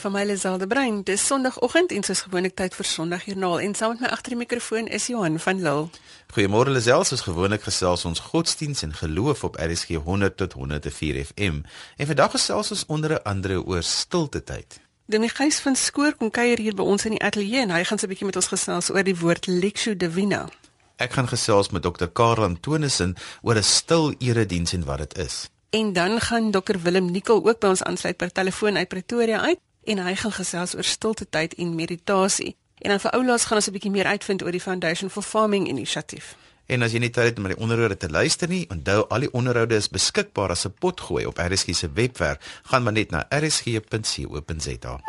van my Liselde Brein. Dis Sondagoggend en soos gewoonlik tyd vir Sondagjoernaal en saam met my agter die mikrofoon is Johan van Lille. Goeiemôre Liselde, soos gewoonlik gesels ons godsdiens en geloof op RSG 100 tot 104 FM. En vandag gesels ons onder andere oor stilte tyd. Dominee Gys van Skoor kom kuier hier by ons in die ateljee en hy gaan so 'n bietjie met ons gesels oor die woord Lectio Divina. Ek gaan gesels met Dr. Karel Antonissen oor 'n stil erediens en wat dit is. En dan gaan Dr Willem Nicol ook by ons aansluit per telefoon uit Pretoria uit en hy gaan gesels oor stilte tyd en meditasie. En dan vir oulaas gaan ons 'n bietjie meer uitvind oor die Foundation for Farming inisiatief. En as jy nie tyd het om die onderhoude te luister nie, onthou al die onderhoude is beskikbaar as 'n potgooi op RSG se webwerf. Gaan maar net na rsg.co.za.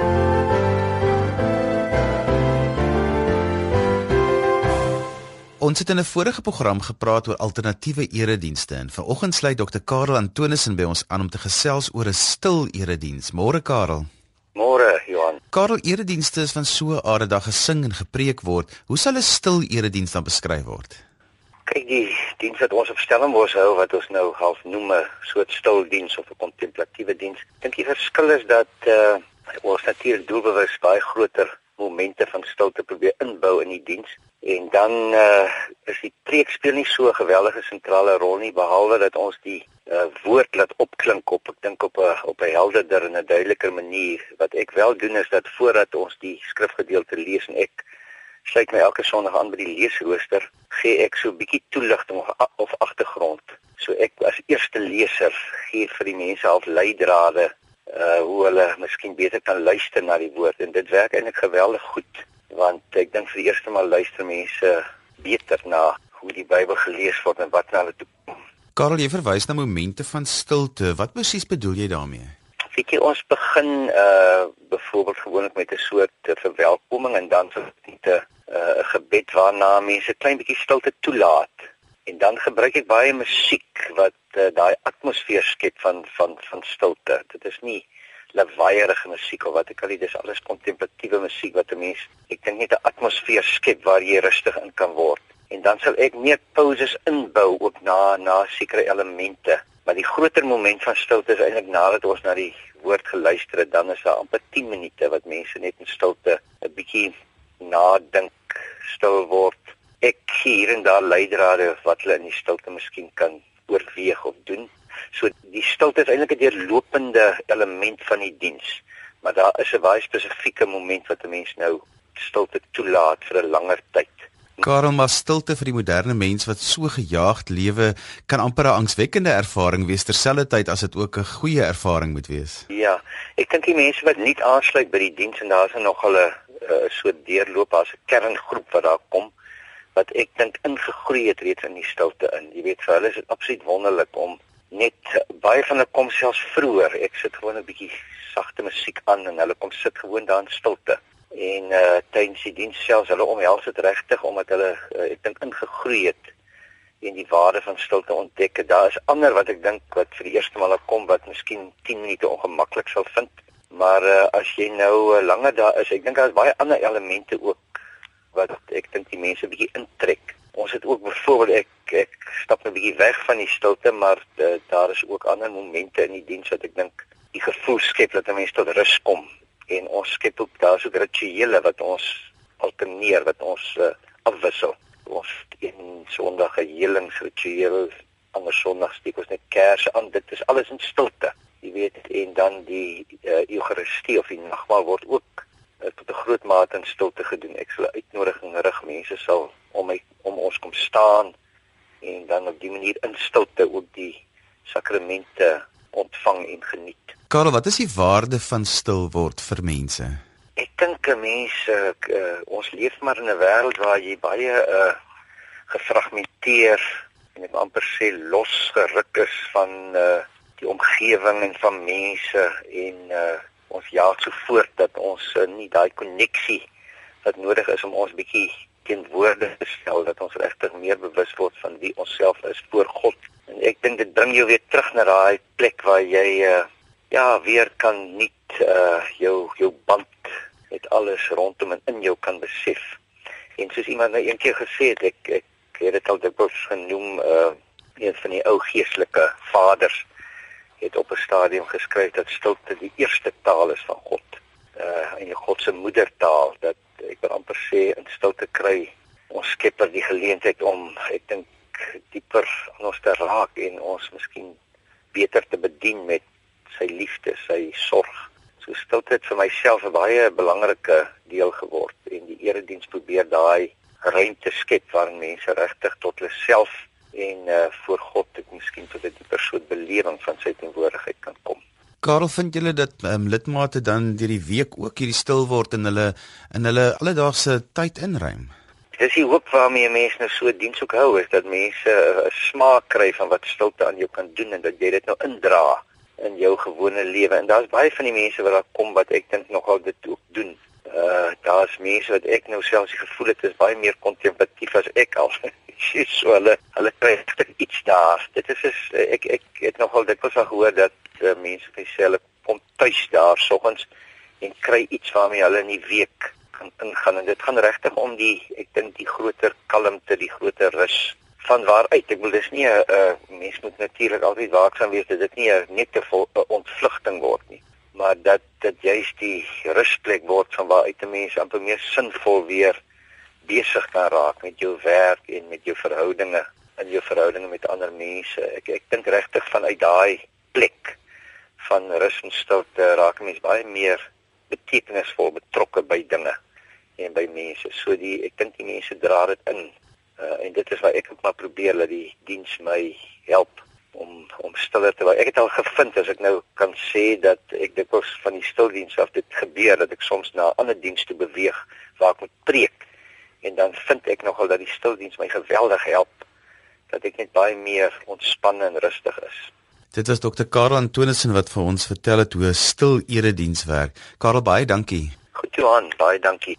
Ons het in 'n vorige program gepraat oor alternatiewe eredienste en vanoggend sluit Dr Karel Antonissen by ons aan om te gesels oor 'n stil erediens. Môre Karel. Môre Johan. Karel, eredienste is van so 'n aarde dag gesing en gepreek word. Hoe sal 'n stil erediens dan beskryf word? Kyk, die diens wat ons op Stellenbosch hou wat ons nou half noem 'n soort stil diens of 'n kontemplatiewe diens. Dink die verskil is dat uh ons natuurlik doelbewus baie groter momente van stilte probeer inbou in die diens. En dan uh, is die preek speel nie so 'n geweldige sentrale rol nie behalwe dat ons die uh, woord laat opklink op ek dink op 'n op 'n helderder en 'n duideliker manier. Wat ek wel doen is dat voordat ons die skrifgedeelte lees en ek sluit my elke sonderdag aan by die leesrooster gee ek so 'n bietjie toeligting of, of agtergrond so ek as eerste leser gee vir die mense half leidrade uh hoe hulle miskien beter kan luister na die woord en dit werk eintlik geweldig goed want ek dink vir die eerste maal luister mense beter na hoe die Bybel gelees word en wat na hulle toe kom. Karel, jy verwys na momente van stilte. Wat presies bedoel jy daarmee? Ek ons begin uh byvoorbeeld gewoonlik met 'n soort verwelkoming en dan vir 'n uh, gebed waarna mense klein bietjie stilte toelaat. En dan gebruik ek baie musiek wat uh, daai atmosfeer skep van van van stilte. Dit is nie lawaaiige musiek of wat ek al dis alles kontemplatiewe musiek wat 'n mens ek dink net 'n atmosfeer skep waar jy rustig in kan word. En dan sal ek meer pauses inbou ook na na sekere elemente. Maar die groter moment van stilte is eintlik nadat ons na die woord geluister het, dan is daar amper 10 minute wat mense net in stilte 'n bietjie nadink, stil word ek hier en daar leidrade wat hulle in die stilte miskien kan oorweeg of doen. So die stilte is eintlik 'n deurlopende element van die diens, maar daar is 'n baie spesifieke moment wat 'n mens nou stilte toelaat vir 'n langer tyd. Karel, maar stilte vir die moderne mens wat so gejaagd lewe, kan amper 'n angswekkende ervaring wees terselfdertyd as dit ook 'n goeie ervaring moet wees. Ja, ek dink die mense wat nie aansluit by die diens en daar's nog hulle 'n so deurloop as 'n kerngroep wat daar kom wat ek dink ingegroei het reeds in die stilte in. Jy weet vir hulle is dit absoluut wonderlik om net baie van hulle kom selfs vroeër. Ek sit gewoon 'n bietjie sagte musiek aan en hulle kom sit gewoon daar in stilte. En uh tydens die diens selfs hulle omhels dit regtig omdat hulle uh, ek dink ingegroei het en die waarde van stilte ontdek. Daar is ander wat ek dink wat vir die eerste maal kom wat miskien 10 minute ongemaklik sal vind. Maar uh, as jy nou uh, langer daar is, ek dink daar is baie ander elemente ook wat ek dink die mense bietjie intrek. Ons het ook byvoorbeeld ek ek stap 'n bietjie weg van die stilte, maar de, daar is ook ander momente in die diens wat ek dink die gevoel skep dat 'n mens tot rus kom en ons skep ook daar so rituele wat ons alterneer wat ons uh, afwissel. Ons een Sondag 'n helingsritueel, ander Sondag steek ons net kersse aan. Dit is alles in stilte. Jy weet en dan die uh, Eucharistie of die nagmaal word ook uh, tot 'n groot mate in stilte gedoen. Ek sal uitnodiging rig mense sal om my om ons kom staan en dan op die manier in stilte ook die sakramente ontvang en geniet. Karel, wat is die waarde van stil word vir mense? Ek dink mense uh, ons leef maar in 'n wêreld waar jy baie uh, gefragmenteer en ek amper sê losgeruk is van uh, die omgewing en van mense en uh, ons jaag so voort dat ons uh, nie daai koneksie wat nodig is om ons bietjie teenwoorde te stel dat ons regtig meer bewus word van wie ons self is voor God. En ek dink dit bring jou weer terug na daai plek waar jy uh, ja, weer kan nie uh, jou jou band met alles rondom en in jou kan besef. En soos iemand nou eendag gesê het, ek ek het dit al dikwels genoem uh een van die ou geestelike vaders het op 'n stadium geskryf dat stilte die eerste taal is van God. uh in God se moedertaal dat ek wil amper sê in stilte kry ons Skepper die geleentheid om ek dink dieper aan ons te raak en ons miskien beter te bedien met sy liefde, sy sorg. So stilte het vir myself 'n baie belangrike deel geword en die erediens probeer daai ruimte skep waarin mense regtig tot hulle self en uh voor God ek miskien tot 'n dieper soort belewing van sy teenwoordigheid kan kom. Karel, vind julle dat um, lidmate dan deur die week ook hierdie stil word en hulle in hulle alledaagse tyd inruim? Dis die hoop waarmee mense nou so diens ook hou is dat mense 'n uh, smaak kry van wat stilte aan jou kan doen en dat jy dit nou indra in jou gewone lewe. En daar's baie van die mense wat daar kom wat ek dink nogal dit ook doen. Uh daar's mense wat ek nou selfs gevoel het is baie meer kontemplatief as ek al. Sy so hulle hulle kry iets daar. Dit is is ek ek het nogal dit was al gehoor dat uh, mense vir hulle kom tuis daar soggens en kry iets waarmee hulle in die week kan ingaan en dit gaan regtig om die ek dink die groter kalmte, die groter rus van waaruit ek wil dis nie 'n uh, mens moet natuurlik altyd waaksaam wees dat dit nie 'n net 'n ontvlugting word nie maar dat dit juist die rusplek word van waaruit 'n mens amper meer sinvol weer besig kan raak met jou werk en met jou verhoudinge en jou verhoudinge met ander mense. Ek ek dink regtig vanuit daai plek van rus en stilte raak mens baie meer betekenisvol betrokke by dinge en by mense. So die ek dink die mense dra dit in. Uh, en dit is waar ek ook maar probeer dat die diens my help om om stiller te word. Ek het al gevind as ek nou kan sê dat ek dikwels van die stildiens af dit gebeur dat ek soms na 'n ander diens toe beweeg waar ek moet preek. En dan vind ek nogal dat die stildiens my geweldig help dat ek net baie meer ontspanne en rustig is. Dit was dokter Karel Antonissen wat vir ons vertel het hoe 'n stil erediens werk. Karel, baie dankie. Goed Johan, baie dankie.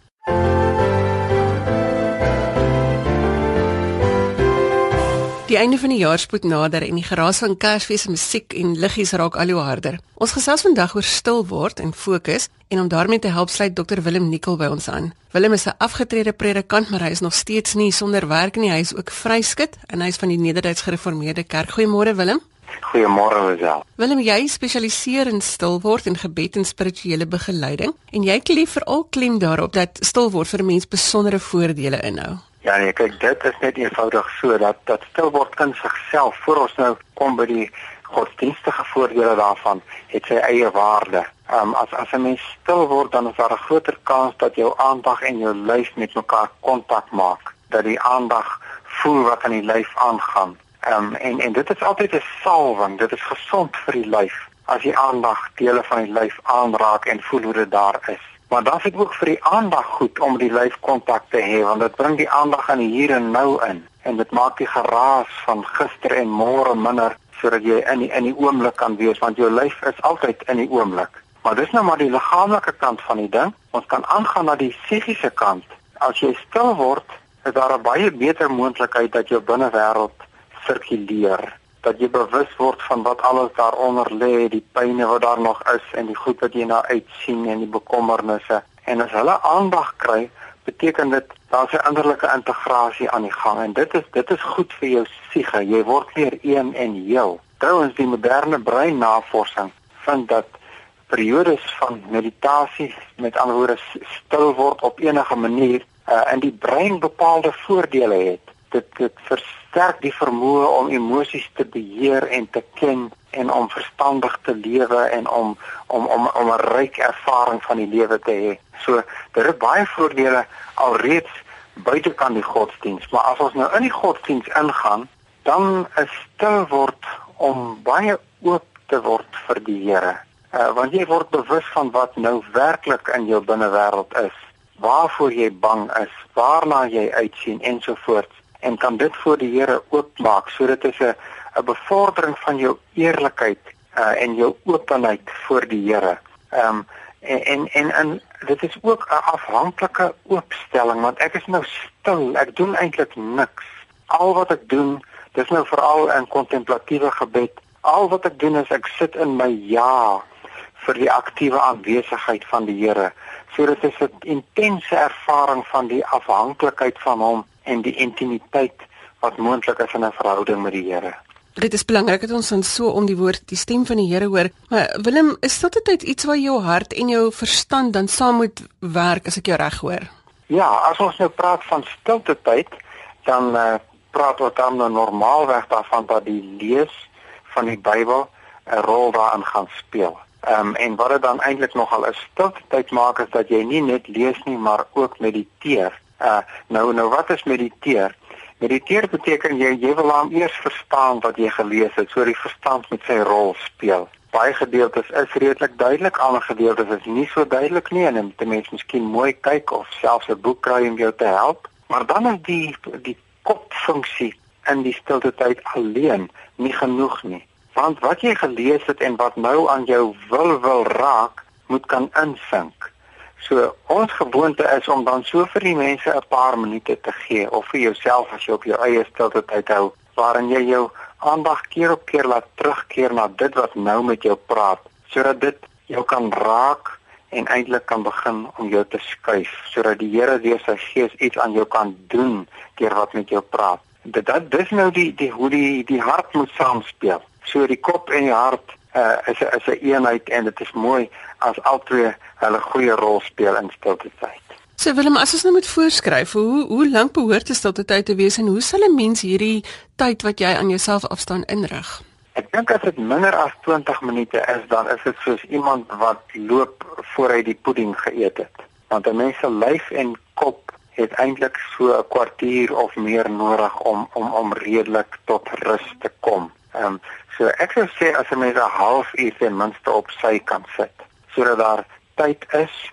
Die einde van die jaar spoed nader en die geraas van Kersfees musiek en liggies raak al hoe harder. Ons gesels vandag oor stil word en fokus en om daarmee te help sluit Dr Willem Nicol by ons aan. Willem is 'n afgetrede predikant, maar hy is nog steeds nie sonder werk nie. Hy is ook vryskut en hy is van die Nederduits Gereformeerde Kerk. Goeiemôre Willem. Goeiemôre Lisel. Willem, jy spesialiseer in stil word en gebed en spirituele begeleiding en jy klef veral klem daarop dat stil word vir 'n mens besondere voordele inhou. Ja nee, kyk dit is net eenvoudig so dat dat stil word in sigself voor ons nou kom by die godsdienstige voordele daarvan het sy eie waarde. Ehm um, as as 'n mens stil word dan is daar 'n groter kans dat jou aandag en jou lyf met mekaar kontak maak. Dat die aandag voel wat aan die lyf aangaan. Ehm um, en en dit is altyd 'n salwing. Dit is gesond vir die lyf as jy aandag dele van die lyf aanraak en voel hoe dit daar is. Maar dan is dit ook vir die aandag goed om die lyf kontak te hê want dit bring die aandag aan die hier en nou in en dit maak die geraas van gister en môre minder sodat jy in die in die oomblik kan wees want jou lyf is altyd in die oomblik. Maar dis nou maar die liggaamlike kant van die ding. Ons kan aangaan na die psigiese kant. As jy stil word, is daar 'n baie beter moontlikheid dat jou binnewêreld sirkuleer dat jy bewus word van wat alles daaronder lê, die pyne wat daar nog is en die goed wat jy na uitsien en die bekommernisse. En as hulle aandag kry, beteken dit daar's 'n innerlike integrasie aan die gang en dit is dit is goed vir jou siege. Jy word weer een en heel. Trouwens die moderne breinnavorsing vind dat periodes van meditasie met ander woorde stil word op enige manier uh, in die brein bepaalde voordele het. Dit dit vers versterk die vermoë om emosies te beheer en te ken en om verstandig te lewe en om om om om 'n ryk ervaring van die lewe te hê. So daar is baie voordele alreeds buitekant die godsdiens, maar as ons nou in die godsdiens ingaan, dan is stil word om baie oop te word vir die Here. Uh, want jy word bewus van wat nou werklik in jou binnewêreld is, waarvoor jy bang is, waarna jy uitsien ensovoorts en kan dit voor die Here oopmaak sodat dit 'n 'n bevordering van jou eerlikheid uh, en jou openheid voor die Here. Ehm um, en en en, en dit is ook 'n afhanklike oopstelling want ek is nou stil. Ek doen eintlik niks. Al wat ek doen, dis nou veral in kontemplatiewe gebed. Al wat ek doen is ek sit in my ja vir die aktiewe aanwesigheid van die Here. So dit is 'n intense ervaring van die afhanklikheid van hom en die intimiteit wat moontlik is in 'n verhouding met die Here. Dit is belangrik dat ons dan so om die woord die stem van die Here hoor. Maar Willem, is dit altyd iets waar jou hart en jou verstand dan saam moet werk as ek jou reg hoor? Ja, as ons nou praat van stilte tyd, dan uh, praat ons dan nou normaalweg daarvan dat die lees van die Bybel 'n rol daarin gaan speel. Ehm um, en wat dit dan eintlik nogal 'n stilte tyd maak is dat jy nie net lees nie, maar ook mediteer. Uh nou nou wat is mediteer? Mediteer beteken jy jy wil hom eers verstaan wat jy gelees het, so die verstand met sy rol speel. Baie gedeeltes is redelik duidelik, ander gedeeltes is nie so duidelik nie en dit mens miskien mooi kyk of selfs 'n boek kry om jou te help. Maar dan is die die kopfunksie in die stilte tyd alleen nie genoeg nie. Want wat jy gelees het en wat nou aan jou wil wil raak, moet kan insink. So ons gewoonte is om dan so vir die mense 'n paar minute te gee of vir jouself as jy op jou eie stilte tyd hou waarin jy jou aandag keer op keer laat terugkeer na dit wat nou met jou praat sodat dit jou kan raak en eintlik kan begin om jou te skuif sodat die Here deur sy gees iets aan jou kan doen deur wat met jou praat. Dit dit dis nou die die hoe die die hart moet saamspeel. So die kop en die hart uh, is is 'n eenheid en dit is mooi as albei hulle goeie rol speel in stilte tyd. So Willem, as ons nou moet voorskryf, hoe hoe lank behoort 'n stilte tyd te wees en hoe sal 'n mens hierdie tyd wat jy aan jouself afstaan inrig? Ek dink as dit minder as 20 minute is, dan is dit soos iemand wat loop voor hy die pudding geëet het. Want 'n mens se lyf en kop het eintlik so 'n kwartier of meer nodig om om om redelik tot rus te kom. Ehm um, so ek sou sê as 'n mens 'n halfuur ten minste op sy kan sit sodat daar tyd is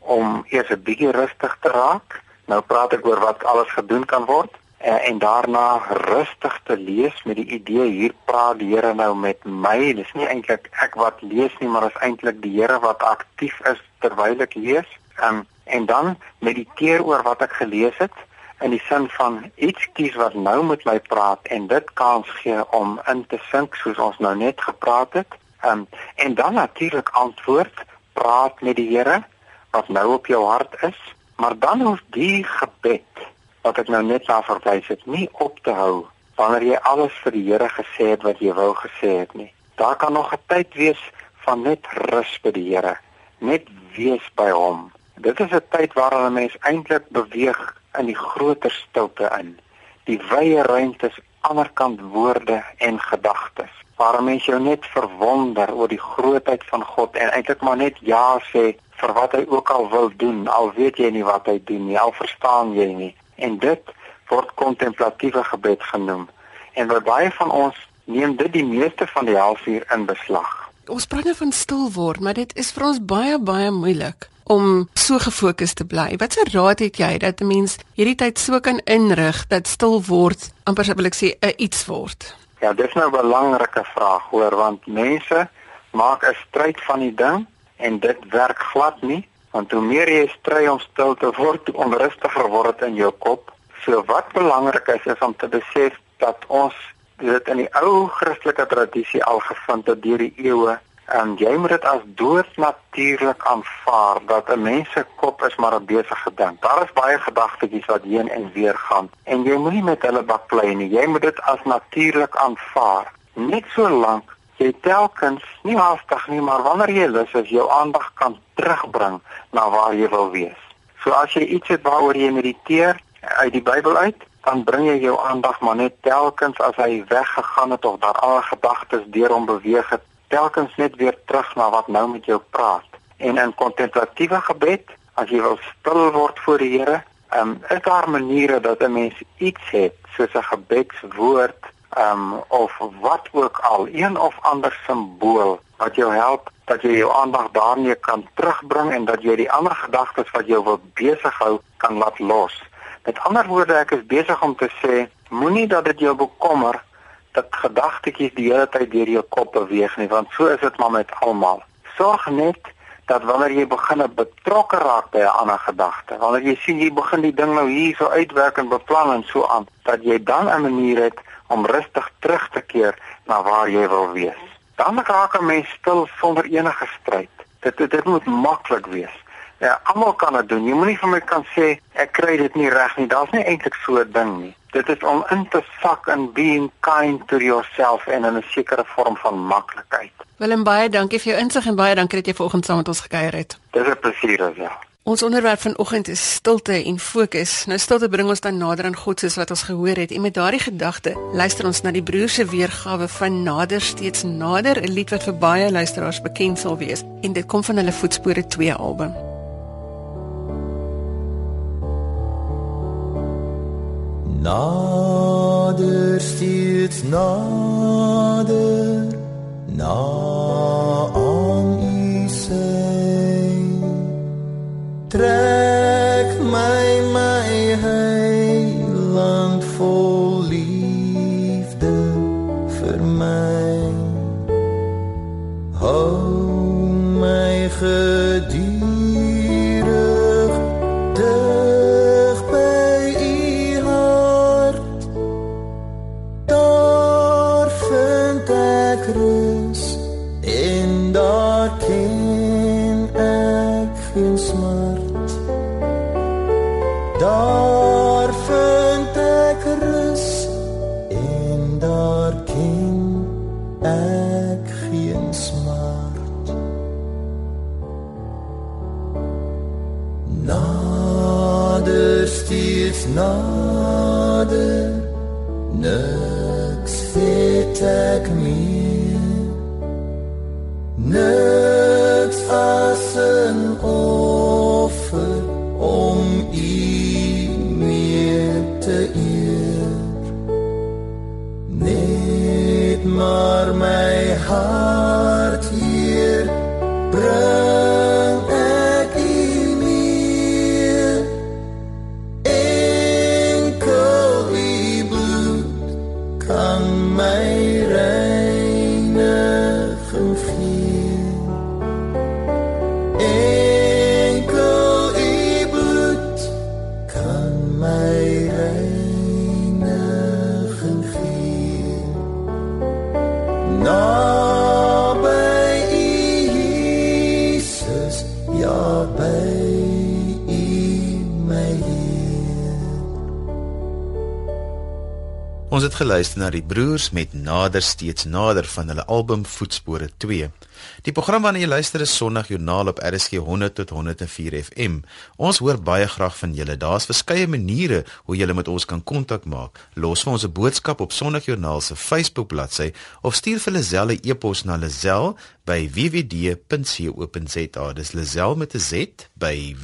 om eers 'n bietjie rustig te raak. Nou praat ek oor wat alles gedoen kan word en, en daarna rustig te lees met die idee hier praat die Here nou met my. Dis nie eintlik ek wat lees nie, maar is eintlik die Here wat aktief is terwyl ek lees. Ehm um, en dan mediteer oor wat ek gelees het in die sin van iets kies wat nou met my praat en dit kans gee om in te sink soos ons nou net gepraat het. Um, en dan natuurlik antwoord, praat met die Here wat nou op jou hart is, maar dan hoef die gebed wat ek nou net na verwys het nie op te hou wanneer jy alles vir die Here gesê het wat jy wou gesê het nie. Daar kan nog 'n tyd wees van net rus by die Here, net wees by hom. Dit is 'n tyd waarin 'n mens eintlik beweeg in die groter stilte in. Die wye ruimtes aanderkant woorde en gedagtes. Waar 'n mens jou net verwonder oor die grootheid van God en eintlik maar net ja sê vir wat hy ook al wil doen, al weet jy nie wat hy doen nie, al verstaan jy nie. En dit word kontemplatiewe gebed genoem. En vir baie van ons neem dit die meeste van die halfuur in beslag. Ons praat nou van stil word, maar dit is vir ons baie baie moeilik om so gefokus te bly. Wat 'n raad het jy dat 'n mens hierdie tyd so kan inrig dat stil word, amper sou ek sê 'n iets word? Ja, dis nou 'n belangrike vraag hoor, want mense maak 'n stryd van die ding en dit werk glad nie, want hoe meer jy stry om stil te word, hoe onrustiger word dit in jou kop. So wat belangrik is is om te besef dat ons dit in die ou Christelike tradisie al gevind het deur die eeue en jy moet dit as doodnatuurlik aanvaar dat 'n mens se kop is maar 'n besige ding. Daar is baie gedagtetjies wat heen en weer gaan en jy moenie met hulle baklei nie. Jy moet dit as natuurlik aanvaar. Net so lank jy telkens nie haastig nie, maar wanneer jy lus is, jou aandag kan terugbring na waar jy wil wees. So as jy iets het waaroor jy mediteer uit die Bybel uit, dan bring jy jou aandag maar net telkens as hy weggegaan het of daar al gedagtes deur hom beweeg het telkens net weer terug na wat nou met jou praat. En in kontemplatiewe gebed, as jy wil stil word voor die Here, um, is daar maniere dat 'n mens iets het soos 'n gebedswoord, um, of wat ook al, een of ander simbool wat jou help dat jy jou aandag daarmee kan terugbring en dat jy die ander gedagtes wat jou wil besig hou kan laat los. Met ander woorde, ek is besig om te sê, moenie dat dit jou bekommer dat gedagtetjies die hele tyd deur jou kop beweeg nie, want so is dit maar met almal. Sorg net dat wanneer jy begin betrokke raak by 'n ander gedagte, wanneer jy sien jy begin die ding nou hier so uitwerk en beplan en so aan, dat jy dan 'n manier het om rustig terug te keer na waar jy wil wees. Dan raak 'n mens stil sonder enige stryd. Dit dit, dit moet maklik wees. Ja, almal kan dit doen. Jy moenie vir my kan sê Ek kry dit nie reg nie. Daar's nie eintlik so 'n ding nie. Dit is om in te sak in being kind to yourself en in 'n sekere vorm van maklikheid. Willem baie dankie vir jou insig en baie dankie dat jy vanoggend saam met ons gekuier het. Dis 'n plesier as ja. Ons onderwerp vanoggend is stilte en fokus. Nou stilte bring ons dan nader aan God soos wat ons gehoor het. En met daardie gedagte, luister ons na die broer se weergawe van Nader steeds nader, 'n lied wat vir baie luisteraars bekend sal wees. En dit kom van hulle Voetspore 2 album. Nader steeds nader, na aan U sy. Trek maar my hart hier bring het geluister na die broers met Nader steeds nader van hulle album Voetspore 2. Die program waarna jy luister is Sondag Joernaal op RSG 100 tot 104 FM. Ons hoor baie graag van julle. Daar's verskeie maniere hoe jy met ons kan kontak maak. Los vir ons 'n boodskap op Sondag Joernaal se Facebook bladsy of stuur vir Lazel 'n e-pos na lazel by wwd.co.za. Dis Lazel met 'n Z by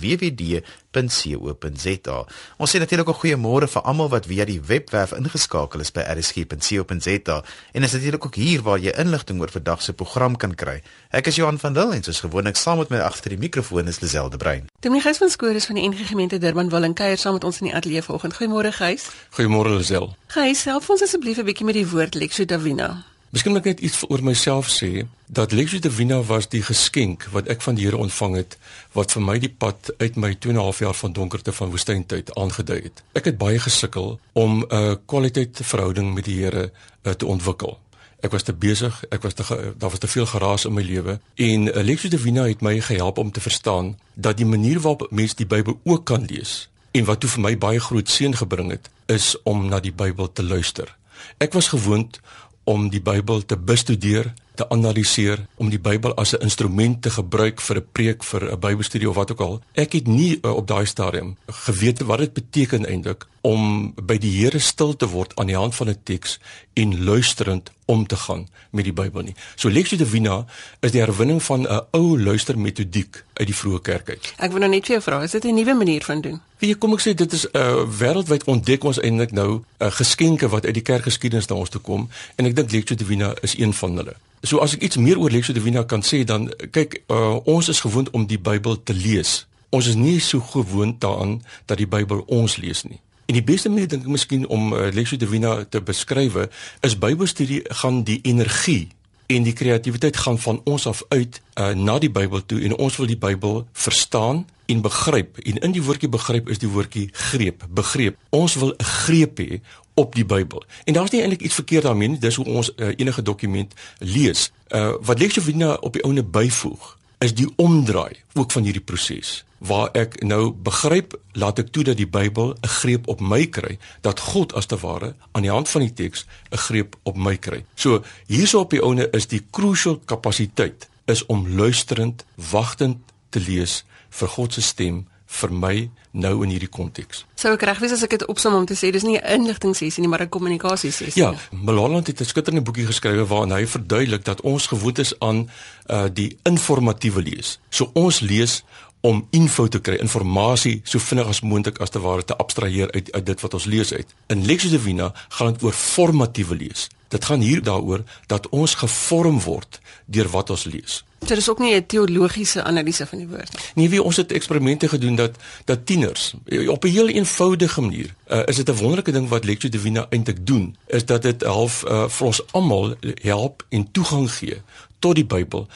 wwd.co.za. Ons sê natuurlik ook goeiemôre vir almal wat via die webwerf ingeskakel is by rsg.co.za en is natuurlik ook hier waar jy inligting oor vandag se program kan kry. Ek is Johan van Dil en soos gewoonlik saam met my agter die mikrofoon is Lisel de Bruin. Dominee Gys van Skoor is van die NG Gemeente Durban wil en kuier saam met ons in die ateljee vanoggend. Goeiemôre Gys. Goeiemôre Lisel. Gys, help ons asseblief 'n bietjie met die woord Lexo Davina. Miskien moet ek net iets oor myself sê dat Lexo Divina was die geskenk wat ek van die Here ontvang het wat vir my die pad uit my 2 en 'n half jaar van donkerte van woestyntyd aangedui het. Ek het baie gesukkel om 'n uh, kwaliteit verhouding met die Here uh, te ontwikkel. Ek was te besig, ek was te daar was te veel geraas in my lewe en uh, Lexo Divina het my gehelp om te verstaan dat die manier waarop mense die Bybel ook kan lees en wat toe vir my baie groot seën gebring het is om na die Bybel te luister. Ek was gewoond om die Bybel te bestudeer, te analiseer, om die Bybel as 'n instrument te gebruik vir 'n preek, vir 'n Bybelstudie of wat ook al. Ek het nie uh, op daai stadium geweet wat dit beteken eintlik om by die Here stil te word aan die hand van 'n teks en luisterend om te gaan met die Bybel nie. So Lexio Divina is die herwinning van 'n ou luistermetodiek uit die vroeë kerk uit. Ek wil nou net vir jou vra, is dit 'n nuwe manier van doen? Wie kom ek sê dit is 'n uh, wêreldwyd ontdek ons eintlik nou 'n uh, geskenke wat uit die kerkgeskiedenis na ons toe kom en ek dink Lexio Divina is een van hulle. So as ek iets meer oor Lexio Divina kan sê dan kyk uh, ons is gewoond om die Bybel te lees. Ons is nie so gewoond daaraan dat die Bybel ons lees nie. En die beste manier dink ek miskien om uh, Lexio Divina te beskryf is Bybelstudie gaan die energie en die kreatiwiteit gaan van ons af uit uh, na die Bybel toe en ons wil die Bybel verstaan en begryp. En in die woordjie begryp is die woordjie greep, begreep. Ons wil 'n greep hê op die Bybel. En daar's nie eintlik iets verkeerd daarmee nie. Dis hoe ons uh, enige dokument lees. Uh wat Lexio Divina op die ouene byvoeg is die omdraai ook van hierdie proses waar ek nou begryp laat ek toe dat die Bybel 'n greep op my kry dat God as te ware aan die hand van die teks 'n greep op my kry. So hierso op die ouene is die crucial kapasiteit is om luisterend, wagtend te lees vir God se stem vir my nou in hierdie konteks. Sou ek reg wees as ek dit opsom om te sê dis nie 'n inligtingsessie nie, maar 'n kommunikasiesessie. Ja, Malala het 'n skitterende boekie geskrywe waarin hy verduidelik dat ons gewoond is aan uh die informatiewe lees. So ons lees om info te kry, inligting so vinnig as moontlik as te ware te abstraheer uit uit dit wat ons lees uit. In Lexio Divina gaan dit oor formatiewe lees. Dit gaan hier daaroor dat ons gevorm word deur wat ons lees. So dis ook nie 'n teologiese analise van die woord nie. Nee, wie ons het eksperimente gedoen dat dat tieners op 'n heel eenvoudige manier, uh, is dit 'n wonderlike ding wat Lectio Divina eintlik doen, is dat dit half uh, vir ons almal help en toegang gee tot die Bybel,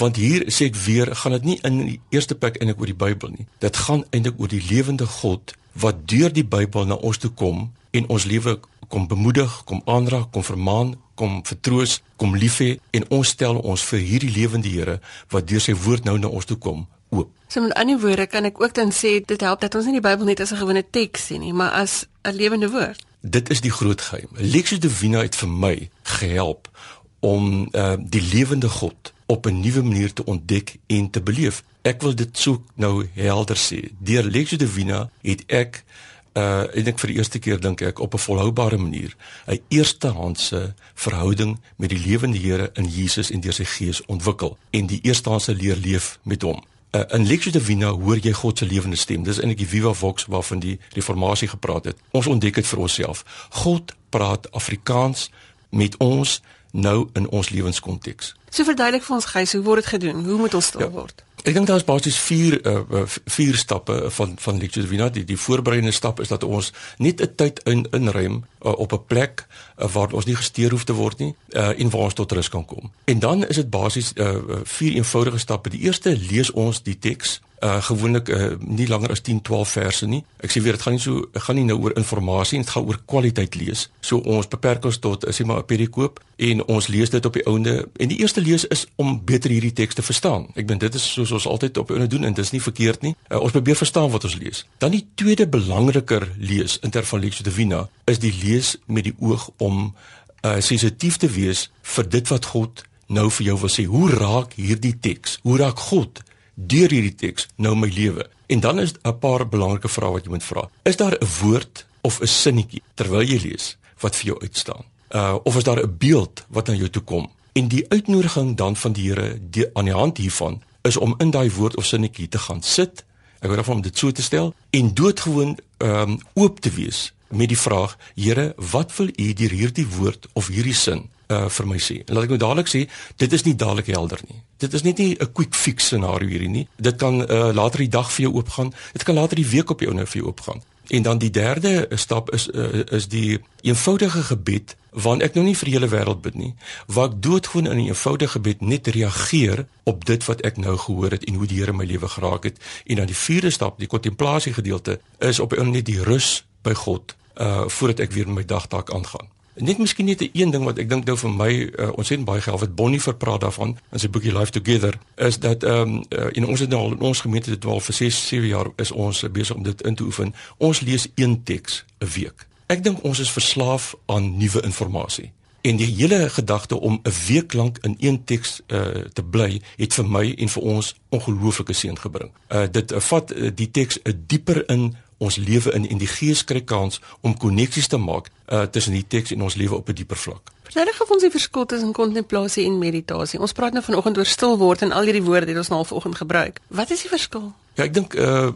want hier sê ek weer, gaan dit nie in die eerste plek eintlik oor die Bybel nie. Dit gaan eintlik oor die lewende God wat deur die Bybel na ons toe kom en ons lewe kom bemoedig, kom aanraak, kom vermaan, kom vertroos, kom lief hê en ons stel ons vir hierdie lewende Here wat deur sy woord nou na ons toe kom oop. So met ander woorde kan ek ook dan sê dit help dat ons nie die Bybel net as 'n gewone teks sien nie, maar as 'n lewende woord. Dit is die groot geheim. Lexus Divina het vir my gehelp om uh, die lewende God op 'n nuwe manier te ontdek en te beleef. Ek wil dit so nou helder sê. Deur Lexus Divina het ek uh en ek vir die eerste keer dink ek op 'n volhoubare manier 'n eerstehandse verhouding met die lewende Here in Jesus en deur sy Gees ontwikkel en die eerstehandse leer leef met hom. Uh, in Lectio Divina hoor jy God se lewende stem. Dis eintlik die Viva Vox waarvan die reformatie gepraat het. Ons ontdek dit vir onsself. God praat Afrikaans met ons nou in ons lewenskonteks. So verduidelik vir ons gys, hoe word dit gedoen? Hoe moet ons stil ja. word? Ek dink daar is basies 4 uh, vier stappe van van Lectio Divina. Die die voorbereidende stap is dat ons net 'n tyd in inruim uh, op 'n plek uh, waar ons nie gesteer hoef te word nie uh, en waar ons tot rus kan kom. En dan is dit basies uh, vier eenvoudige stappe. Die eerste lees ons die teks uh gewoonlik uh nie langer as 10 12 verse nie. Ek sê weer dit gaan nie so gaan nie nou oor inligting, dit gaan oor kwaliteit lees. So ons beperk ons tot is jy maar 'n perikoop en ons lees dit op die ouende en die eerste lees is om beter hierdie teks te verstaan. Ek dink dit is soos ons altyd op ouende doen en dit is nie verkeerd nie. Uh, ons probeer verstaan wat ons lees. Dan die tweede belangriker lees in ter van Lexio Divina is die lees met die oog om uh sensitief te wees vir dit wat God nou vir jou wil sê. Hoe raak hierdie teks? Hoe raak God deur hierdie teks nou my lewe. En dan is 'n paar belangrike vrae wat jy moet vra. Is daar 'n woord of 'n sinnetjie terwyl jy lees wat vir jou uitstaan? Uh of is daar 'n beeld wat aan jou toe kom? En die uitnodiging dan van die Here aan die hand hiervan is om in daai woord of sinnetjie te gaan sit. Ek wil daarvan om dit so te stel en doodgewoon ehm um, oop te wees met die vraag: Here, wat wil U deur hierdie woord of hierdie sin uh vir my sê. En laat ek nou dadelik sê, dit is nie dadelik helder nie. Dit is net nie 'n quick fix scenario hierdie nie. Dit kan uh later die dag vir jou oopgaan. Dit kan later die week op jou nou vir jou oopgaan. En dan die derde stap is uh, is die eenvoudige gebed want ek nou nie vir die hele wêreld bid nie. Ek doodgewoon in 'n eenvoudige gebed net reageer op dit wat ek nou gehoor het en hoe die Here my lewe geraak het. En dan die vierde stap, die kontemplasie gedeelte, is op net die rus by God uh voordat ek weer met my dagtaak aangaan. Net miskien net 'n een ding wat ek dink nou vir my uh, het baie gehelp het Bonnie verpraat daarvan in sy boekie Life Together is dat ehm um, uh, en ons het nou al in ons gemeente dit al vir 6 7 jaar is ons uh, besig om dit in te oefen. Ons lees een teks 'n week. Ek dink ons is verslaaf aan nuwe inligting. En die hele gedagte om 'n week lank in een teks uh, te bly het vir my en vir ons ongelooflike seën gebring. Uh, dit uh, vat uh, die teks 'n uh, dieper in ons lewe in en die gees kry kans om koneksies te maak uh, tussen die teks en ons lewe op 'n dieper vlak. Verduidelik of ons die verskil tussen kontemplasie en meditasie. Ons praat nou vanoggend oor stil word en al hierdie woorde het ons nou al vanoggend gebruik. Wat is die verskil? Ja, ek dink uh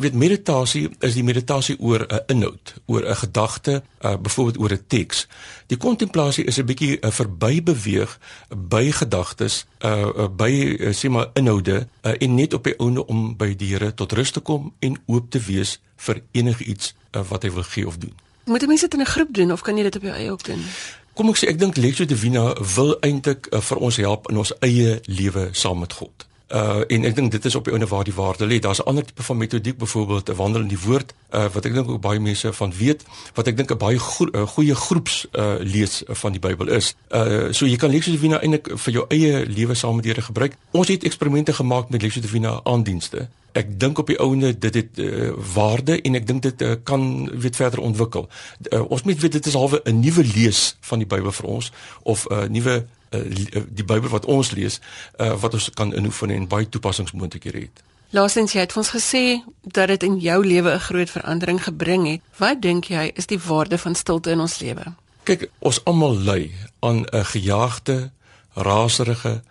weet meditasie is die meditasie oor 'n uh, inhoud, oor 'n uh, gedagte, uh byvoorbeeld oor 'n teks. Die kontemplasie is 'n bietjie uh, verbybeweeg by gedagtes, uh, uh by uh, sê maar inhoude uh, en net op die ouene om by die Here tot rus te kom en oop te wees vir enigiets uh, wat hy wil gee of doen. Moet mense dit in 'n groep doen of kan jy dit op jou eie ook doen? Kom ek sê ek dink Lexio Divina wil eintlik uh, vir ons help in ons eie lewe saam met God. Uh en ek dink dit is op die ouene waar die waarde lê. Daar's 'n ander tipe van metodiek byvoorbeeld 'n wandel in die woord uh wat ek dink ook baie mense van weet wat ek dink 'n baie go uh, goeie groeps uh lees van die Bybel is. Uh so jy kan Lexio Divina eintlik vir jou eie lewe saam met Here gebruik. Ons het eksperimente gemaak met Lexio Divina aandienste. Ek dink op die ouene dit het uh, waarde en ek dink dit uh, kan weet verder ontwikkel. Uh, ons moet weet dit is halwe 'n nuwe lees van die Bybel vir ons of 'n uh, nuwe uh, die Bybel wat ons lees uh, wat ons kan inoefen en baie toepassingsmoontlikhede het. Laasens jy het ons gesê dat dit in jou lewe 'n groot verandering gebring het. Wat dink jy is die waarde van stilte in ons lewe? Kyk, ons almal ly aan 'n gejaagde, raserige,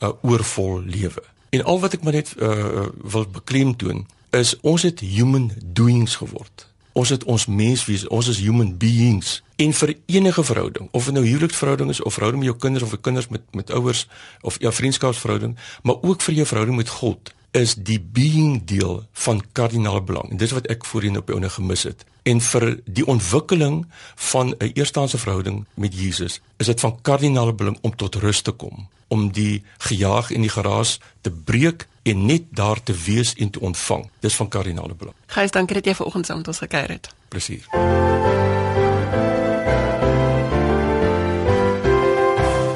'n oorvol lewe. En al wat ek maar net uh, wil beklemtoon is ons het human doings geword. Ons het ons menswees, ons is human beings en vir enige verhouding, of dit nou huweliksverhouding is of verhouding met jou kinders of kinders met met ouers of ja vriendskapsverhouding, maar ook vir jou verhouding met God is die being deel van kardinale belang. En dis wat ek voorheen op jou gemis het. En vir die ontwikkeling van 'n eerstehandse verhouding met Jesus, is dit van kardinale belang om tot rus te kom, om die gejaag en die geraas te breek en net daar te wees en te ontvang. Dis van kardinale belang. Gys, dankie dat jy vanoggend saam met ons gekuier het. Plesier.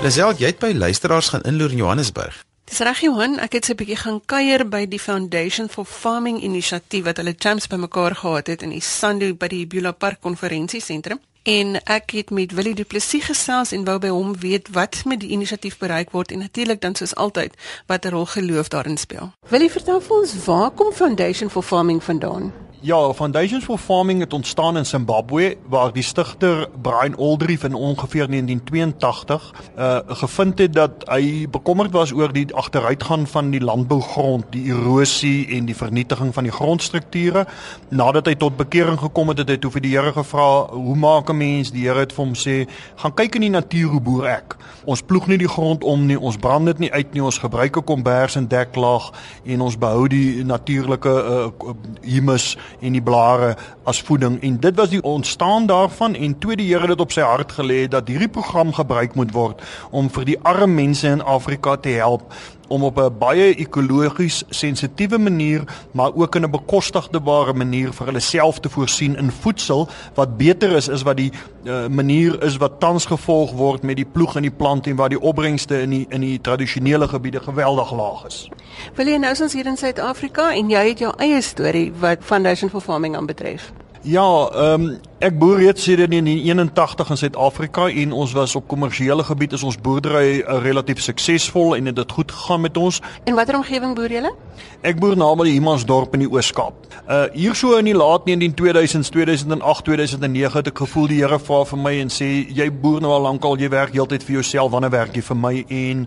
Lisel, jy het by luisteraars gaan inloer in Johannesburg. Dis reg Johan, ek het so 'n bietjie gaan kuier by die Foundation for Farming inisiatief wat hulle champs bymekaar gehad het in die Sandu by die Bula Park konferensiesentrum. En ek het met Willie Du Plessis gesels en wou by hom weet wat met die inisiatief bereik word en natuurlik dan soos altyd wat 'n rol geloof daarin speel. Willie, vertel vir ons waar kom Foundation for Farming vandaan? Ja, Foundations for Farming het ontstaan in Zimbabwe waar die stigter Brian Aldrich in ongeveer 1982 uh gevind het dat hy bekommerd was oor die agteruitgang van die landbougrond, die erosie en die vernietiging van die grondstrukture. Nadat hy tot bekering gekom het, het hy toe vir die Here gevra, "Hoe maak 'n mens?" Die Here het vir hom sê, "Gaan kyk in die natuur hoe boer ek. Ons ploeg nie die grond om nie, ons brand dit nie uit nie, ons gebruik 'n kombers en deklaag en ons behou die natuurlike uh humus en die blare as voeding en dit was die ontstaan daarvan en toe die Here dit op sy hart gelê het dat hierdie program gebruik moet word om vir die arme mense in Afrika te help om op 'n baie ekologies sensitiewe manier maar ook in 'n bekostigbare manier vir hulle self te voorsien in voedsel wat beter is is wat die uh, manier is wat tans gevolg word met die ploeg en die plant en waar die opbrengste in die in die tradisionele gebiede geweldig laag is. Wil jy nou ons hier in Suid-Afrika en jy het jou eie storie wat Foundation for Farming aanbetref? Ja, ehm um, ek boer reeds sedert 1981 in Suid-Afrika en ons was op kommersiële gebied is ons boerdery uh, relatief suksesvol en dit het goed gegaan met ons. En watter omgewing boer julle? Ek boer naby die Humansdorp in die Oos-Kaap. Uh hier so in die laat 1920s, 2008, 2009 het ek gevoel die Here vra vir my en sê jy boer nou al lank al jy werk heeltyd vir jouself, wanneer werk jy vir my en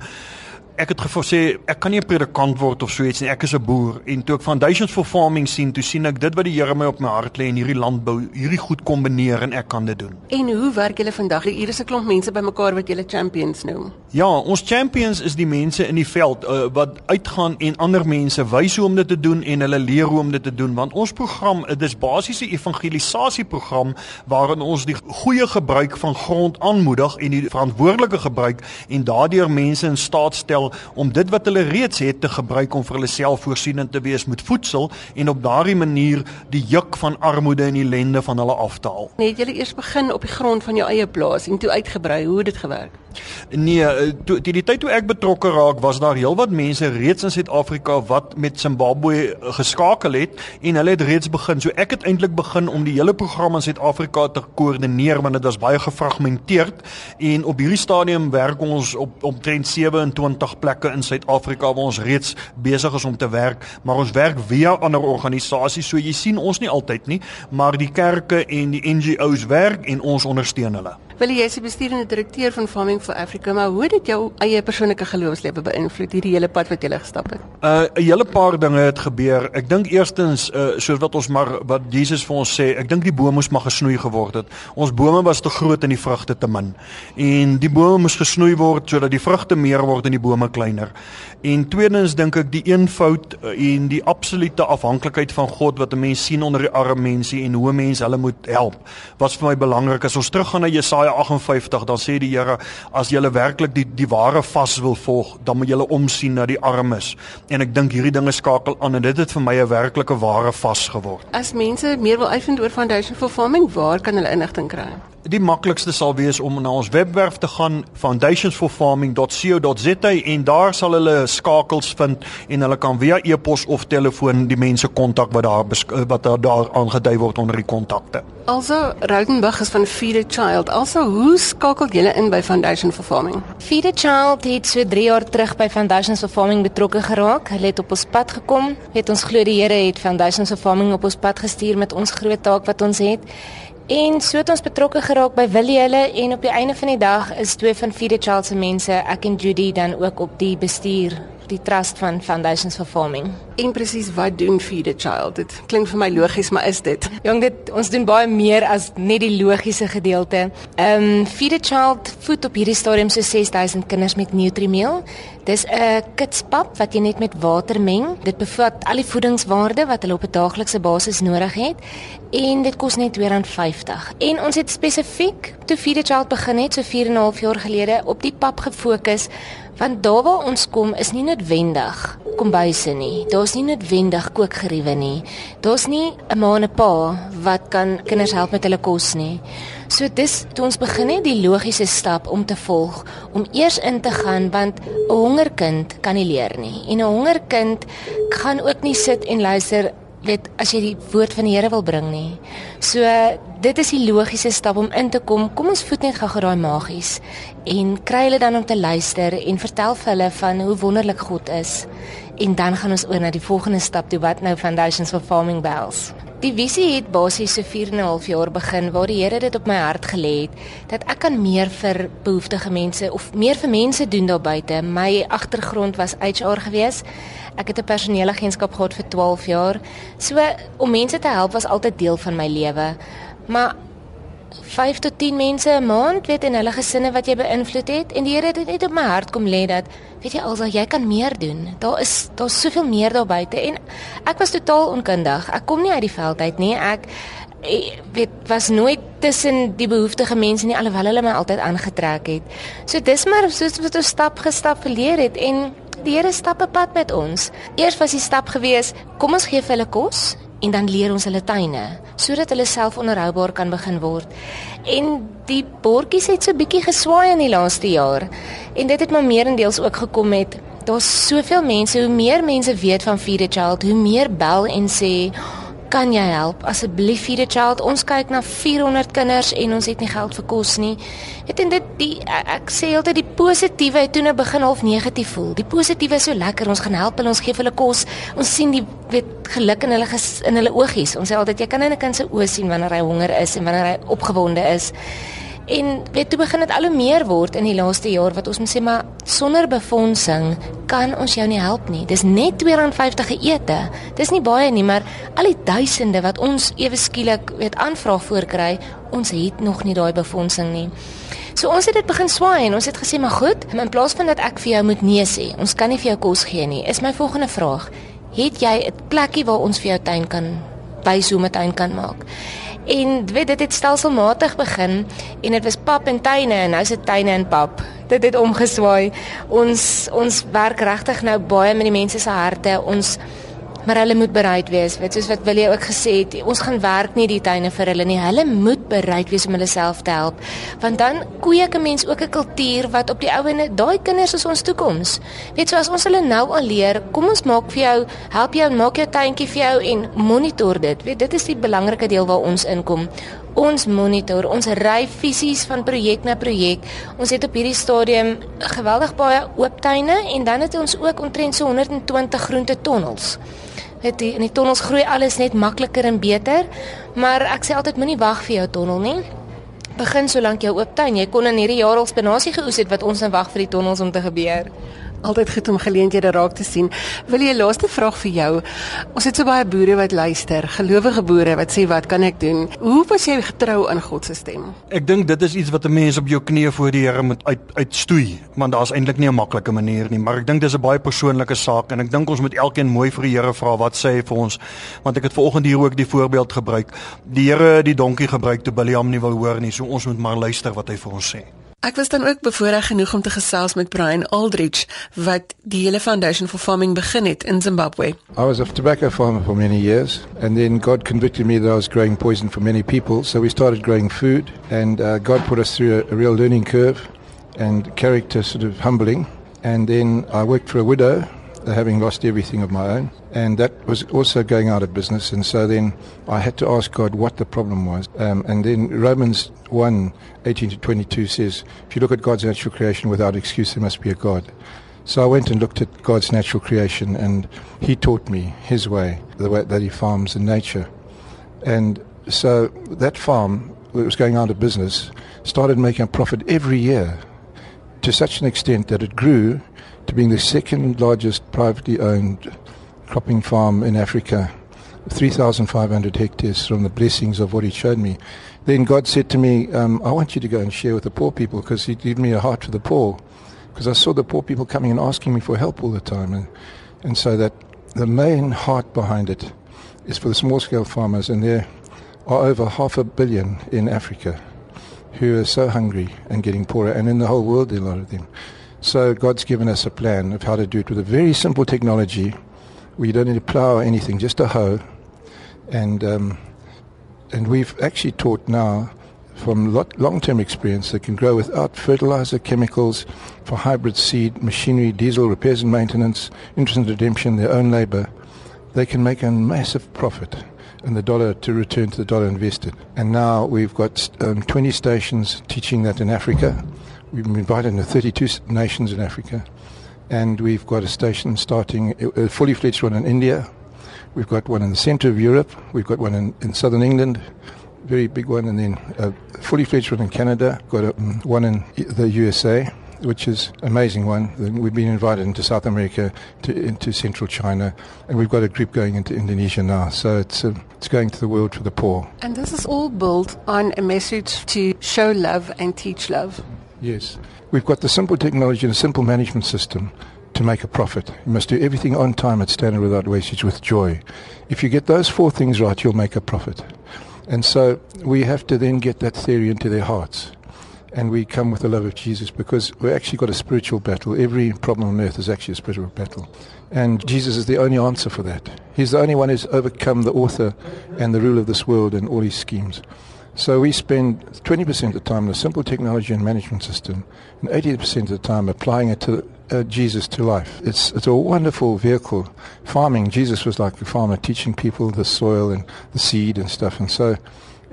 ek het gesê ek kan nie 'n predikant word of so iets nie. Ek is 'n boer en toe ek Foundations for Farming sien, toe sien ek dit wat die Here my op my hart lê en hierdie landbou, hierdie goed kombineer en ek kan dit doen. En hoe werk julle vandag? Hier is 'n klomp mense bymekaar wat julle champions noem. Ja, ons champions is die mense in die veld uh, wat uitgaan en ander mense wys hoe om dit te doen en hulle leer hoe om dit te doen want ons program, dit is basies 'n evangelisasieprogram waarin ons die goeie gebruik van grond aanmoedig en die verantwoordelike gebruik en daardeur mense in staat stel stel om dit wat hulle reeds het te gebruik om vir hulle self voorsienend te wees met voedsel en op daardie manier die juk van armoede en ellende van hulle af te haal. Nee, jy eers begin op die grond van jou eie plaas en toe uitgebrei hoe het dit gewerk? Nee, eh, toe die, die tyd toe ek betrokke raak was daar heelwat mense reeds in Suid-Afrika wat met Zimbabwe eh, geskakel het en hulle het reeds begin. So ek het eintlik begin om die hele program in Suid-Afrika te koördineer want dit was baie gefragmenteerd en op hierdie stadium werk ons op omtrent 27 plekke in Suid-Afrika waar ons reeds besig is om te werk, maar ons werk via ander organisasies. So jy sien ons nie altyd nie, maar die kerke en die NGO's werk en ons ondersteun hulle. Wil jy is die bestuurende direkteur van Farming for Africa, maar hoe het dit jou eie persoonlike geloofslewe beïnvloed hierdie hele pad wat jy gele gestap het? Uh 'n hele paar dinge het gebeur. Ek dink eerstens uh soos wat ons maar wat Jesus vir ons sê, ek dink die bome moes maar gesnoei geword het. Ons bome was te groot en die vrugte te min. En die bome moes gesnoei word sodat die vrugte meer word en die bome kleiner. En tweedens dink ek die eenvoud uh, en die absolute afhanklikheid van God wat 'n mens sien onder die arme mense en hoe mense hulle moet help, was vir my belangrik. As ons teruggaan na Jesaja 58 dan sê die Here as jy werklik die die ware vas wil volg, dan moet jy omsien na die armes. En ek dink hierdie dinge skakel aan en dit het vir my 'n werklike ware vas geword. As mense meer wil uitvind oor Foundation for Farming, waar kan hulle inligting kry? Die maklikste sal wees om na ons webwerf te gaan foundationsforfarming.co.za en daar sal hulle skakels vind en hulle kan via e-pos of telefoon die mense kontak wat daar wat daar, daar aangedui word onder die kontakte. Also Rautenbach is van Feed a Child. Also hoe skakel julle in by Foundation for Farming? Feed a Child het so 3 jaar terug by Foundation for Farming betrokke geraak. Hulle het op ons pad gekom. Het ons glo die Here het Foundation for Farming op ons pad gestuur met ons groot taak wat ons het. En so het ons betrokke geraak by Willie hulle en op die einde van die dag is twee van Feed a Child se mense, ek en Judy dan ook op die bestuur die trust van Foundations for Farming. En presies wat doen Feed a Child? Dit klink vir my logies, maar is dit? Jong, dit ons doen baie meer as net die logiese gedeelte. Ehm um, Feed a Child voed op hierdie stadium so 6000 kinders met Nutrimeel. Dis 'n kitspap wat jy net met water meng. Dit bevat al die voedingswaarde wat hulle op 'n daaglikse basis nodig het en dit kos net R2.50. En ons het spesifiek toe Feed a Child begin het so 4 en 'n half jaar gelede op die pap gefokus want daar waar ons kom is nie noodwendig kombuise nie. Daar's nie noodwendig kookgeriewe nie. Daar's nie 'n ma en 'n pa wat kan kinders help met hulle kos nie. So dis toe ons begin het die logiese stap om te volg om eers in te gaan want 'n hongerkind kan nie leer nie. En 'n hongerkind gaan ook nie sit en luister weet as jy die woord van die Here wil bring nie. So dit is die logiese stap om in te kom. Kom ons voed net gou daai magies en kry hulle dan om te luister en vertel vir hulle van hoe wonderlik God is. En dan gaan ons oor na die volgende stap toe wat nou Foundations for Farming Bells. Die visie het basies so 4 en 'n half jaar begin waar die Here dit op my hart gelê het dat ek kan meer vir behoeftige mense of meer vir mense doen daar buite. My agtergrond was HR gewees. Ek het 'n personeelagentskap gehad vir 12 jaar. So om mense te help was altyd deel van my lewe. Maar 5 tot 10 mense 'n maand weet en hulle gesinne wat jy beïnvloed het en die Here het dit net op my hart kom lê dat weet jy alsa jy kan meer doen. Daar is daar's soveel meer daar buite en ek was totaal onkundig. Ek kom nie uit die veld uit nie. Ek weet was nooit tussen die behoeftige mense nie alhoewel hulle my altyd aangetrek het. So dis maar soos wat ons stap gestap geleer het en die Here stap 'n pad met ons. Eers was die stap gewees, kom ons gee vir hulle kos en dan leer ons hulle tuine sodat hulle self onderhoubaar kan begin word. En die bordjies het so bietjie geswaai in die laaste jaar. En dit het maar meerendeels ook gekom met daar's soveel mense, hoe meer mense weet van Feed a Child, hoe meer bel en sê kan jy help? Asseblief a Child ons kyk na 400 kinders en ons het nie geld vir kos nie. Weet en dit die ek sê altyd die positiewe het toe nou begin half negatief voel. Die positiewe is so lekker ons gaan help hulle ons gee hulle kos. Ons sien die weet geluk in hulle in hulle oogies. Ons sê altyd jy kan in 'n kind se oë sien wanneer hy honger is en wanneer hy opgewonde is En weet toe begin dit al hoe meer word in die laaste jaar wat ons moet sê maar sonder befondsing kan ons jou nie help nie. Dis net R2.50 geëte. Dis nie baie nie, maar al die duisende wat ons ewe skielik weet aanvraag voorkry, ons het nog nie daai befondsing nie. So ons het dit begin swaai en ons het gesê maar goed, in plaas van dat ek vir jou moet nee sê, ons kan nie vir jou kos gee nie. Is my volgende vraag: Het jy 'n plekkie waar ons vir jou tuin kan by so 'n tuin kan maak? En weet dit het stelselmatig begin en dit was pap en tuine en nou is dit tuine en pap. Dit het omgeswaai. Ons ons werk regtig nou baie met die mense se harte. Ons maar hulle moet bereid wees. Weet soos wat wil jy ook gesê het, ons gaan werk nie die tuine vir hulle nie. Hulle moet bereid wees om hulle self te help. Want dan kweek 'n mens ook 'n kultuur wat op die ouene, daai kinders is ons toekoms. Weet so as ons hulle nou al leer, kom ons maak vir jou, help jou maak jou tuintjie vir jou en monitor dit. Weet dit is die belangrike deel waar ons inkom. Ons monitor, ons ry fisies van projek na projek. Ons het op hierdie stadium geweldig baie oop tuine en dan het ons ook omtrent so 120 groente tonnels het die, in die tonnels groei alles net makliker en beter. Maar ek sê altyd moenie wag vir jou tonnel nie. Begin solank jou oop tuin. Jy kon in hierdie jaar al spinasie geoes het wat ons nou wag vir die tonnels om te gebeur altyd goed om geleenthede raak te sien. Wil jy 'n laaste vraag vir jou? Ons het so baie boere wat luister, gelowige boere wat sê wat kan ek doen? Hoe was jy getrou aan God se stem? Ek dink dit is iets wat 'n mens op jou knieë voor die Here moet uit uitstoei, want daar's eintlik nie 'n maklike manier nie, maar ek dink dis 'n baie persoonlike saak en ek dink ons moet elkeen mooi vir die Here vra wat sê hy vir ons, want ek het vanoggend hier ook die voorbeeld gebruik. Die Here het die donkie gebruik toe Biliam nie wil hoor nie, so ons moet maar luister wat hy vir ons sê. Ek was dan ook bevoorreg genoeg om te gesels met Brian Aldrich wat die hele Foundation for Farming begin het in Zimbabwe. I was a tobacco farmer for many years, and then God convicted me that I was growing poison for many people. So we started growing food, and uh, God put us through a, a real learning curve and character sort of humbling. And then I worked for a widow, having lost everything of my own, and that was also going out of business. And so then I had to ask God what the problem was. Um, and then Romans 1 18 to 22 says, If you look at God's natural creation without excuse, there must be a God. So I went and looked at God's natural creation, and He taught me His way, the way that He farms in nature. And so that farm, that was going out of business, started making a profit every year to such an extent that it grew to being the second largest privately owned cropping farm in Africa, 3,500 hectares from the blessings of what He showed me. Then God said to me, um, I want you to go and share with the poor people because He gave me a heart for the poor. Because I saw the poor people coming and asking me for help all the time. And, and so that the main heart behind it is for the small scale farmers, and there are over half a billion in Africa who are so hungry and getting poorer, and in the whole world, there a lot of them. So God's given us a plan of how to do it with a very simple technology you don't need to plow or anything, just a hoe. And, um, and we've actually taught now from lot, long-term experience that can grow without fertilizer, chemicals, for hybrid seed, machinery, diesel, repairs and maintenance, interest and redemption, their own labor. They can make a massive profit and the dollar to return to the dollar invested. And now we've got um, 20 stations teaching that in Africa. We've been invited into 32 nations in Africa. And we've got a station starting, a fully fledged one in India. We've got one in the center of Europe. We've got one in, in southern England, very big one, and then a fully fledged one in Canada. Got a, um, one in the USA, which is amazing one. We've been invited into South America, to, into central China, and we've got a group going into Indonesia now. So it's uh, it's going to the world for the poor. And this is all built on a message to show love and teach love. Yes. We've got the simple technology and a simple management system to make a profit. You must do everything on time at standard without wastage with joy. If you get those four things right, you'll make a profit. And so we have to then get that theory into their hearts. And we come with the love of Jesus because we've actually got a spiritual battle. Every problem on earth is actually a spiritual battle. And Jesus is the only answer for that. He's the only one who's overcome the author and the rule of this world and all his schemes. So we spend 20% of the time in a simple technology and management system, and 80% of the time applying it to uh, Jesus to life. It's it's a wonderful vehicle. Farming, Jesus was like a farmer, teaching people the soil and the seed and stuff, and so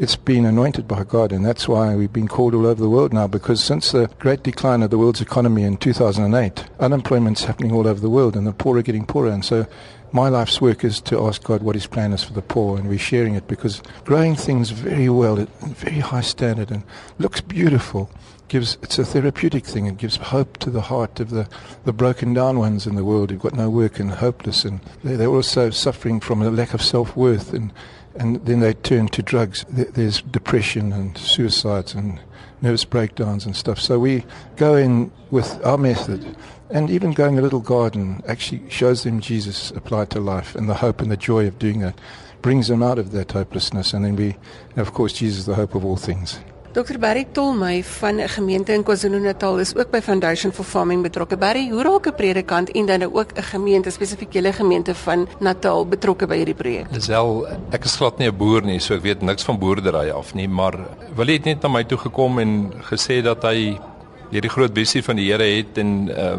it's been anointed by God, and that's why we've been called all over the world now. Because since the great decline of the world's economy in 2008, unemployment's happening all over the world, and the poor are getting poorer, and so my life's work is to ask God what His plan is for the poor, and we're sharing it because growing things very well at very high standard and looks beautiful. Gives it's a therapeutic thing. It gives hope to the heart of the, the broken down ones in the world who've got no work and hopeless, and they, they're also suffering from a lack of self worth, and and then they turn to drugs. There's depression and suicides and nervous breakdowns and stuff. So we go in with our method, and even going a little garden actually shows them Jesus applied to life and the hope and the joy of doing that brings them out of that hopelessness. And then we, of course, Jesus is the hope of all things. Dr Barry Tolmey van 'n gemeente in KwaZulu-Natal is ook by Foundation for Farming betrokke. Barry, hoe raak 'n predikant en dan ook 'n gemeente, spesifiek julle gemeente van Natal betrokke by hierdie projek? Lisel, ek is glad nie 'n boer nie, so ek weet niks van boerdery af nie, maar Willie het net na my toe gekom en gesê dat hy hierdie groot visie van die Here het en uh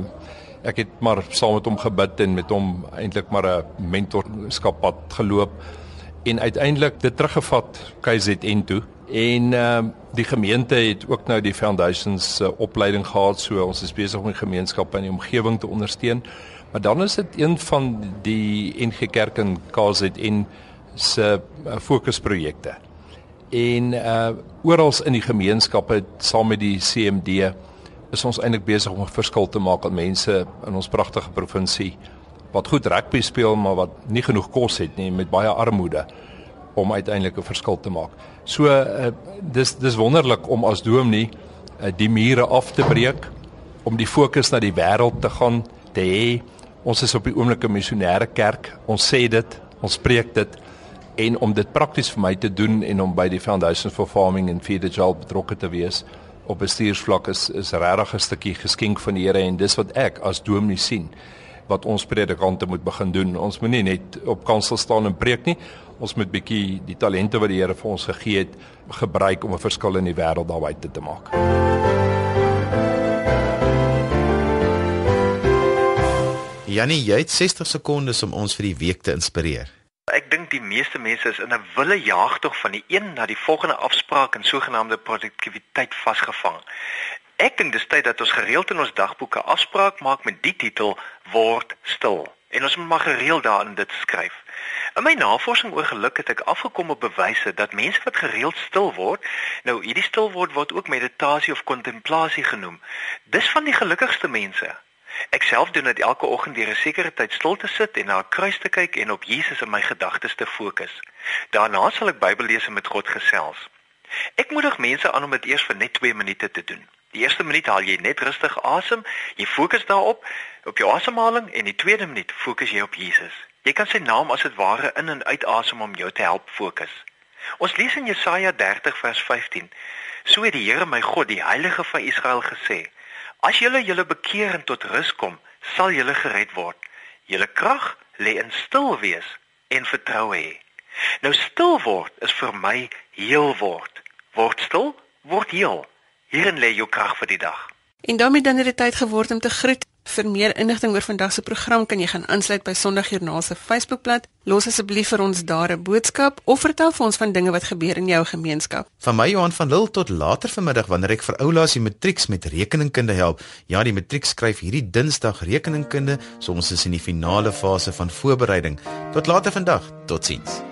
ek het maar saam met hom gebid en met hom eintlik maar 'n mentorskappad geloop en uiteindelik dit teruggevat KZN toe en uh die gemeente het ook nou die foundations uh, opleiding gehad so ons is besig om die gemeenskappe in die omgewing te ondersteun. Maar dan is dit een van die NG Kerk en KZN se uh, fokusprojekte. En uh oral in die gemeenskappe saam met die CMD is ons eintlik besig om 'n verskil te maak aan mense in ons pragtige provinsie wat goed rugby speel maar wat nie genoeg kos het nie met baie armoede om uiteindelik 'n verskil te maak. So uh, dis dis wonderlik om as dominee uh, die mure af te breek om die fokus na die wêreld te gaan te hê. Ons is op die oomblik 'n missionêre kerk. Ons sê dit, ons preek dit en om dit prakties vir my te doen en om by die Foundation for Farming en Feed the Child betrokke te wees op bestuursvlak is is regtig 'n stukkie geskenk van die Here en dis wat ek as dominee sien wat ons predikante moet begin doen. Ons moenie net op kansel staan en preek nie. Ons moet bietjie die talente wat die Here vir ons gegee het gebruik om 'n verskil in die wêreld daar buite te maak. Jannie, jy het 60 sekondes om ons vir die week te inspireer. Ek dink die meeste mense is in 'n wille jaagtog van die een na die volgende afspraak en sogenaamde produktiwiteit vasgevang. Ek dink dis tyd dat ons gereeld in ons dagboeke afspraak maak met die titel word stil. En ons moet maar gereeld daarin dit skryf. In my navorsing oor geluk het ek afgekom op bewyse dat mense wat gereeld stil word, nou hierdie stil word word ook meditasie of kontemplasie genoem. Dis van die gelukkigste mense. Ek self doen dit elke oggend deur 'n sekere tyd stil te sit en na 'n kruis te kyk en op Jesus in my gedagtes te fokus. Daarna sal ek Bybel lees en met God gesels. Ek moedig mense aan om dit eers vir net 2 minute te doen. Die eerste minuut haal jy net rustig asem, jy fokus daarop, op jou asemhaling en die tweede minuut fokus jy op Jesus. Jy kan sy naam as dit ware in en uit asem om jou te help fokus. Ons lees in Jesaja 30 vers 15. So het die Here my God, die Heilige van Israel gesê: As julle julle bekeer en tot rus kom, sal julle gered word. Julle krag lê in stil wees en vertroue hê. Nou stil word is vir my heel word. Word stil, word heel. Hierin lê jou krag vir die dag. En daarmee dan het dit tyd geword om te groet. Vir meer inligting oor vandag se program kan jy gaan aansluit by Sondagjoernaal se Facebookblad. Los asseblief vir ons daar 'n boodskap of vertel vir ons van dinge wat gebeur in jou gemeenskap. Van my Johan van Lille tot later vanmiddag wanneer ek vir oulaas die matrieks met rekeningkunde help. Ja, die matriek skryf hierdie Dinsdag rekeningkunde, so ons is in die finale fase van voorbereiding. Tot later vandag. Totsiens.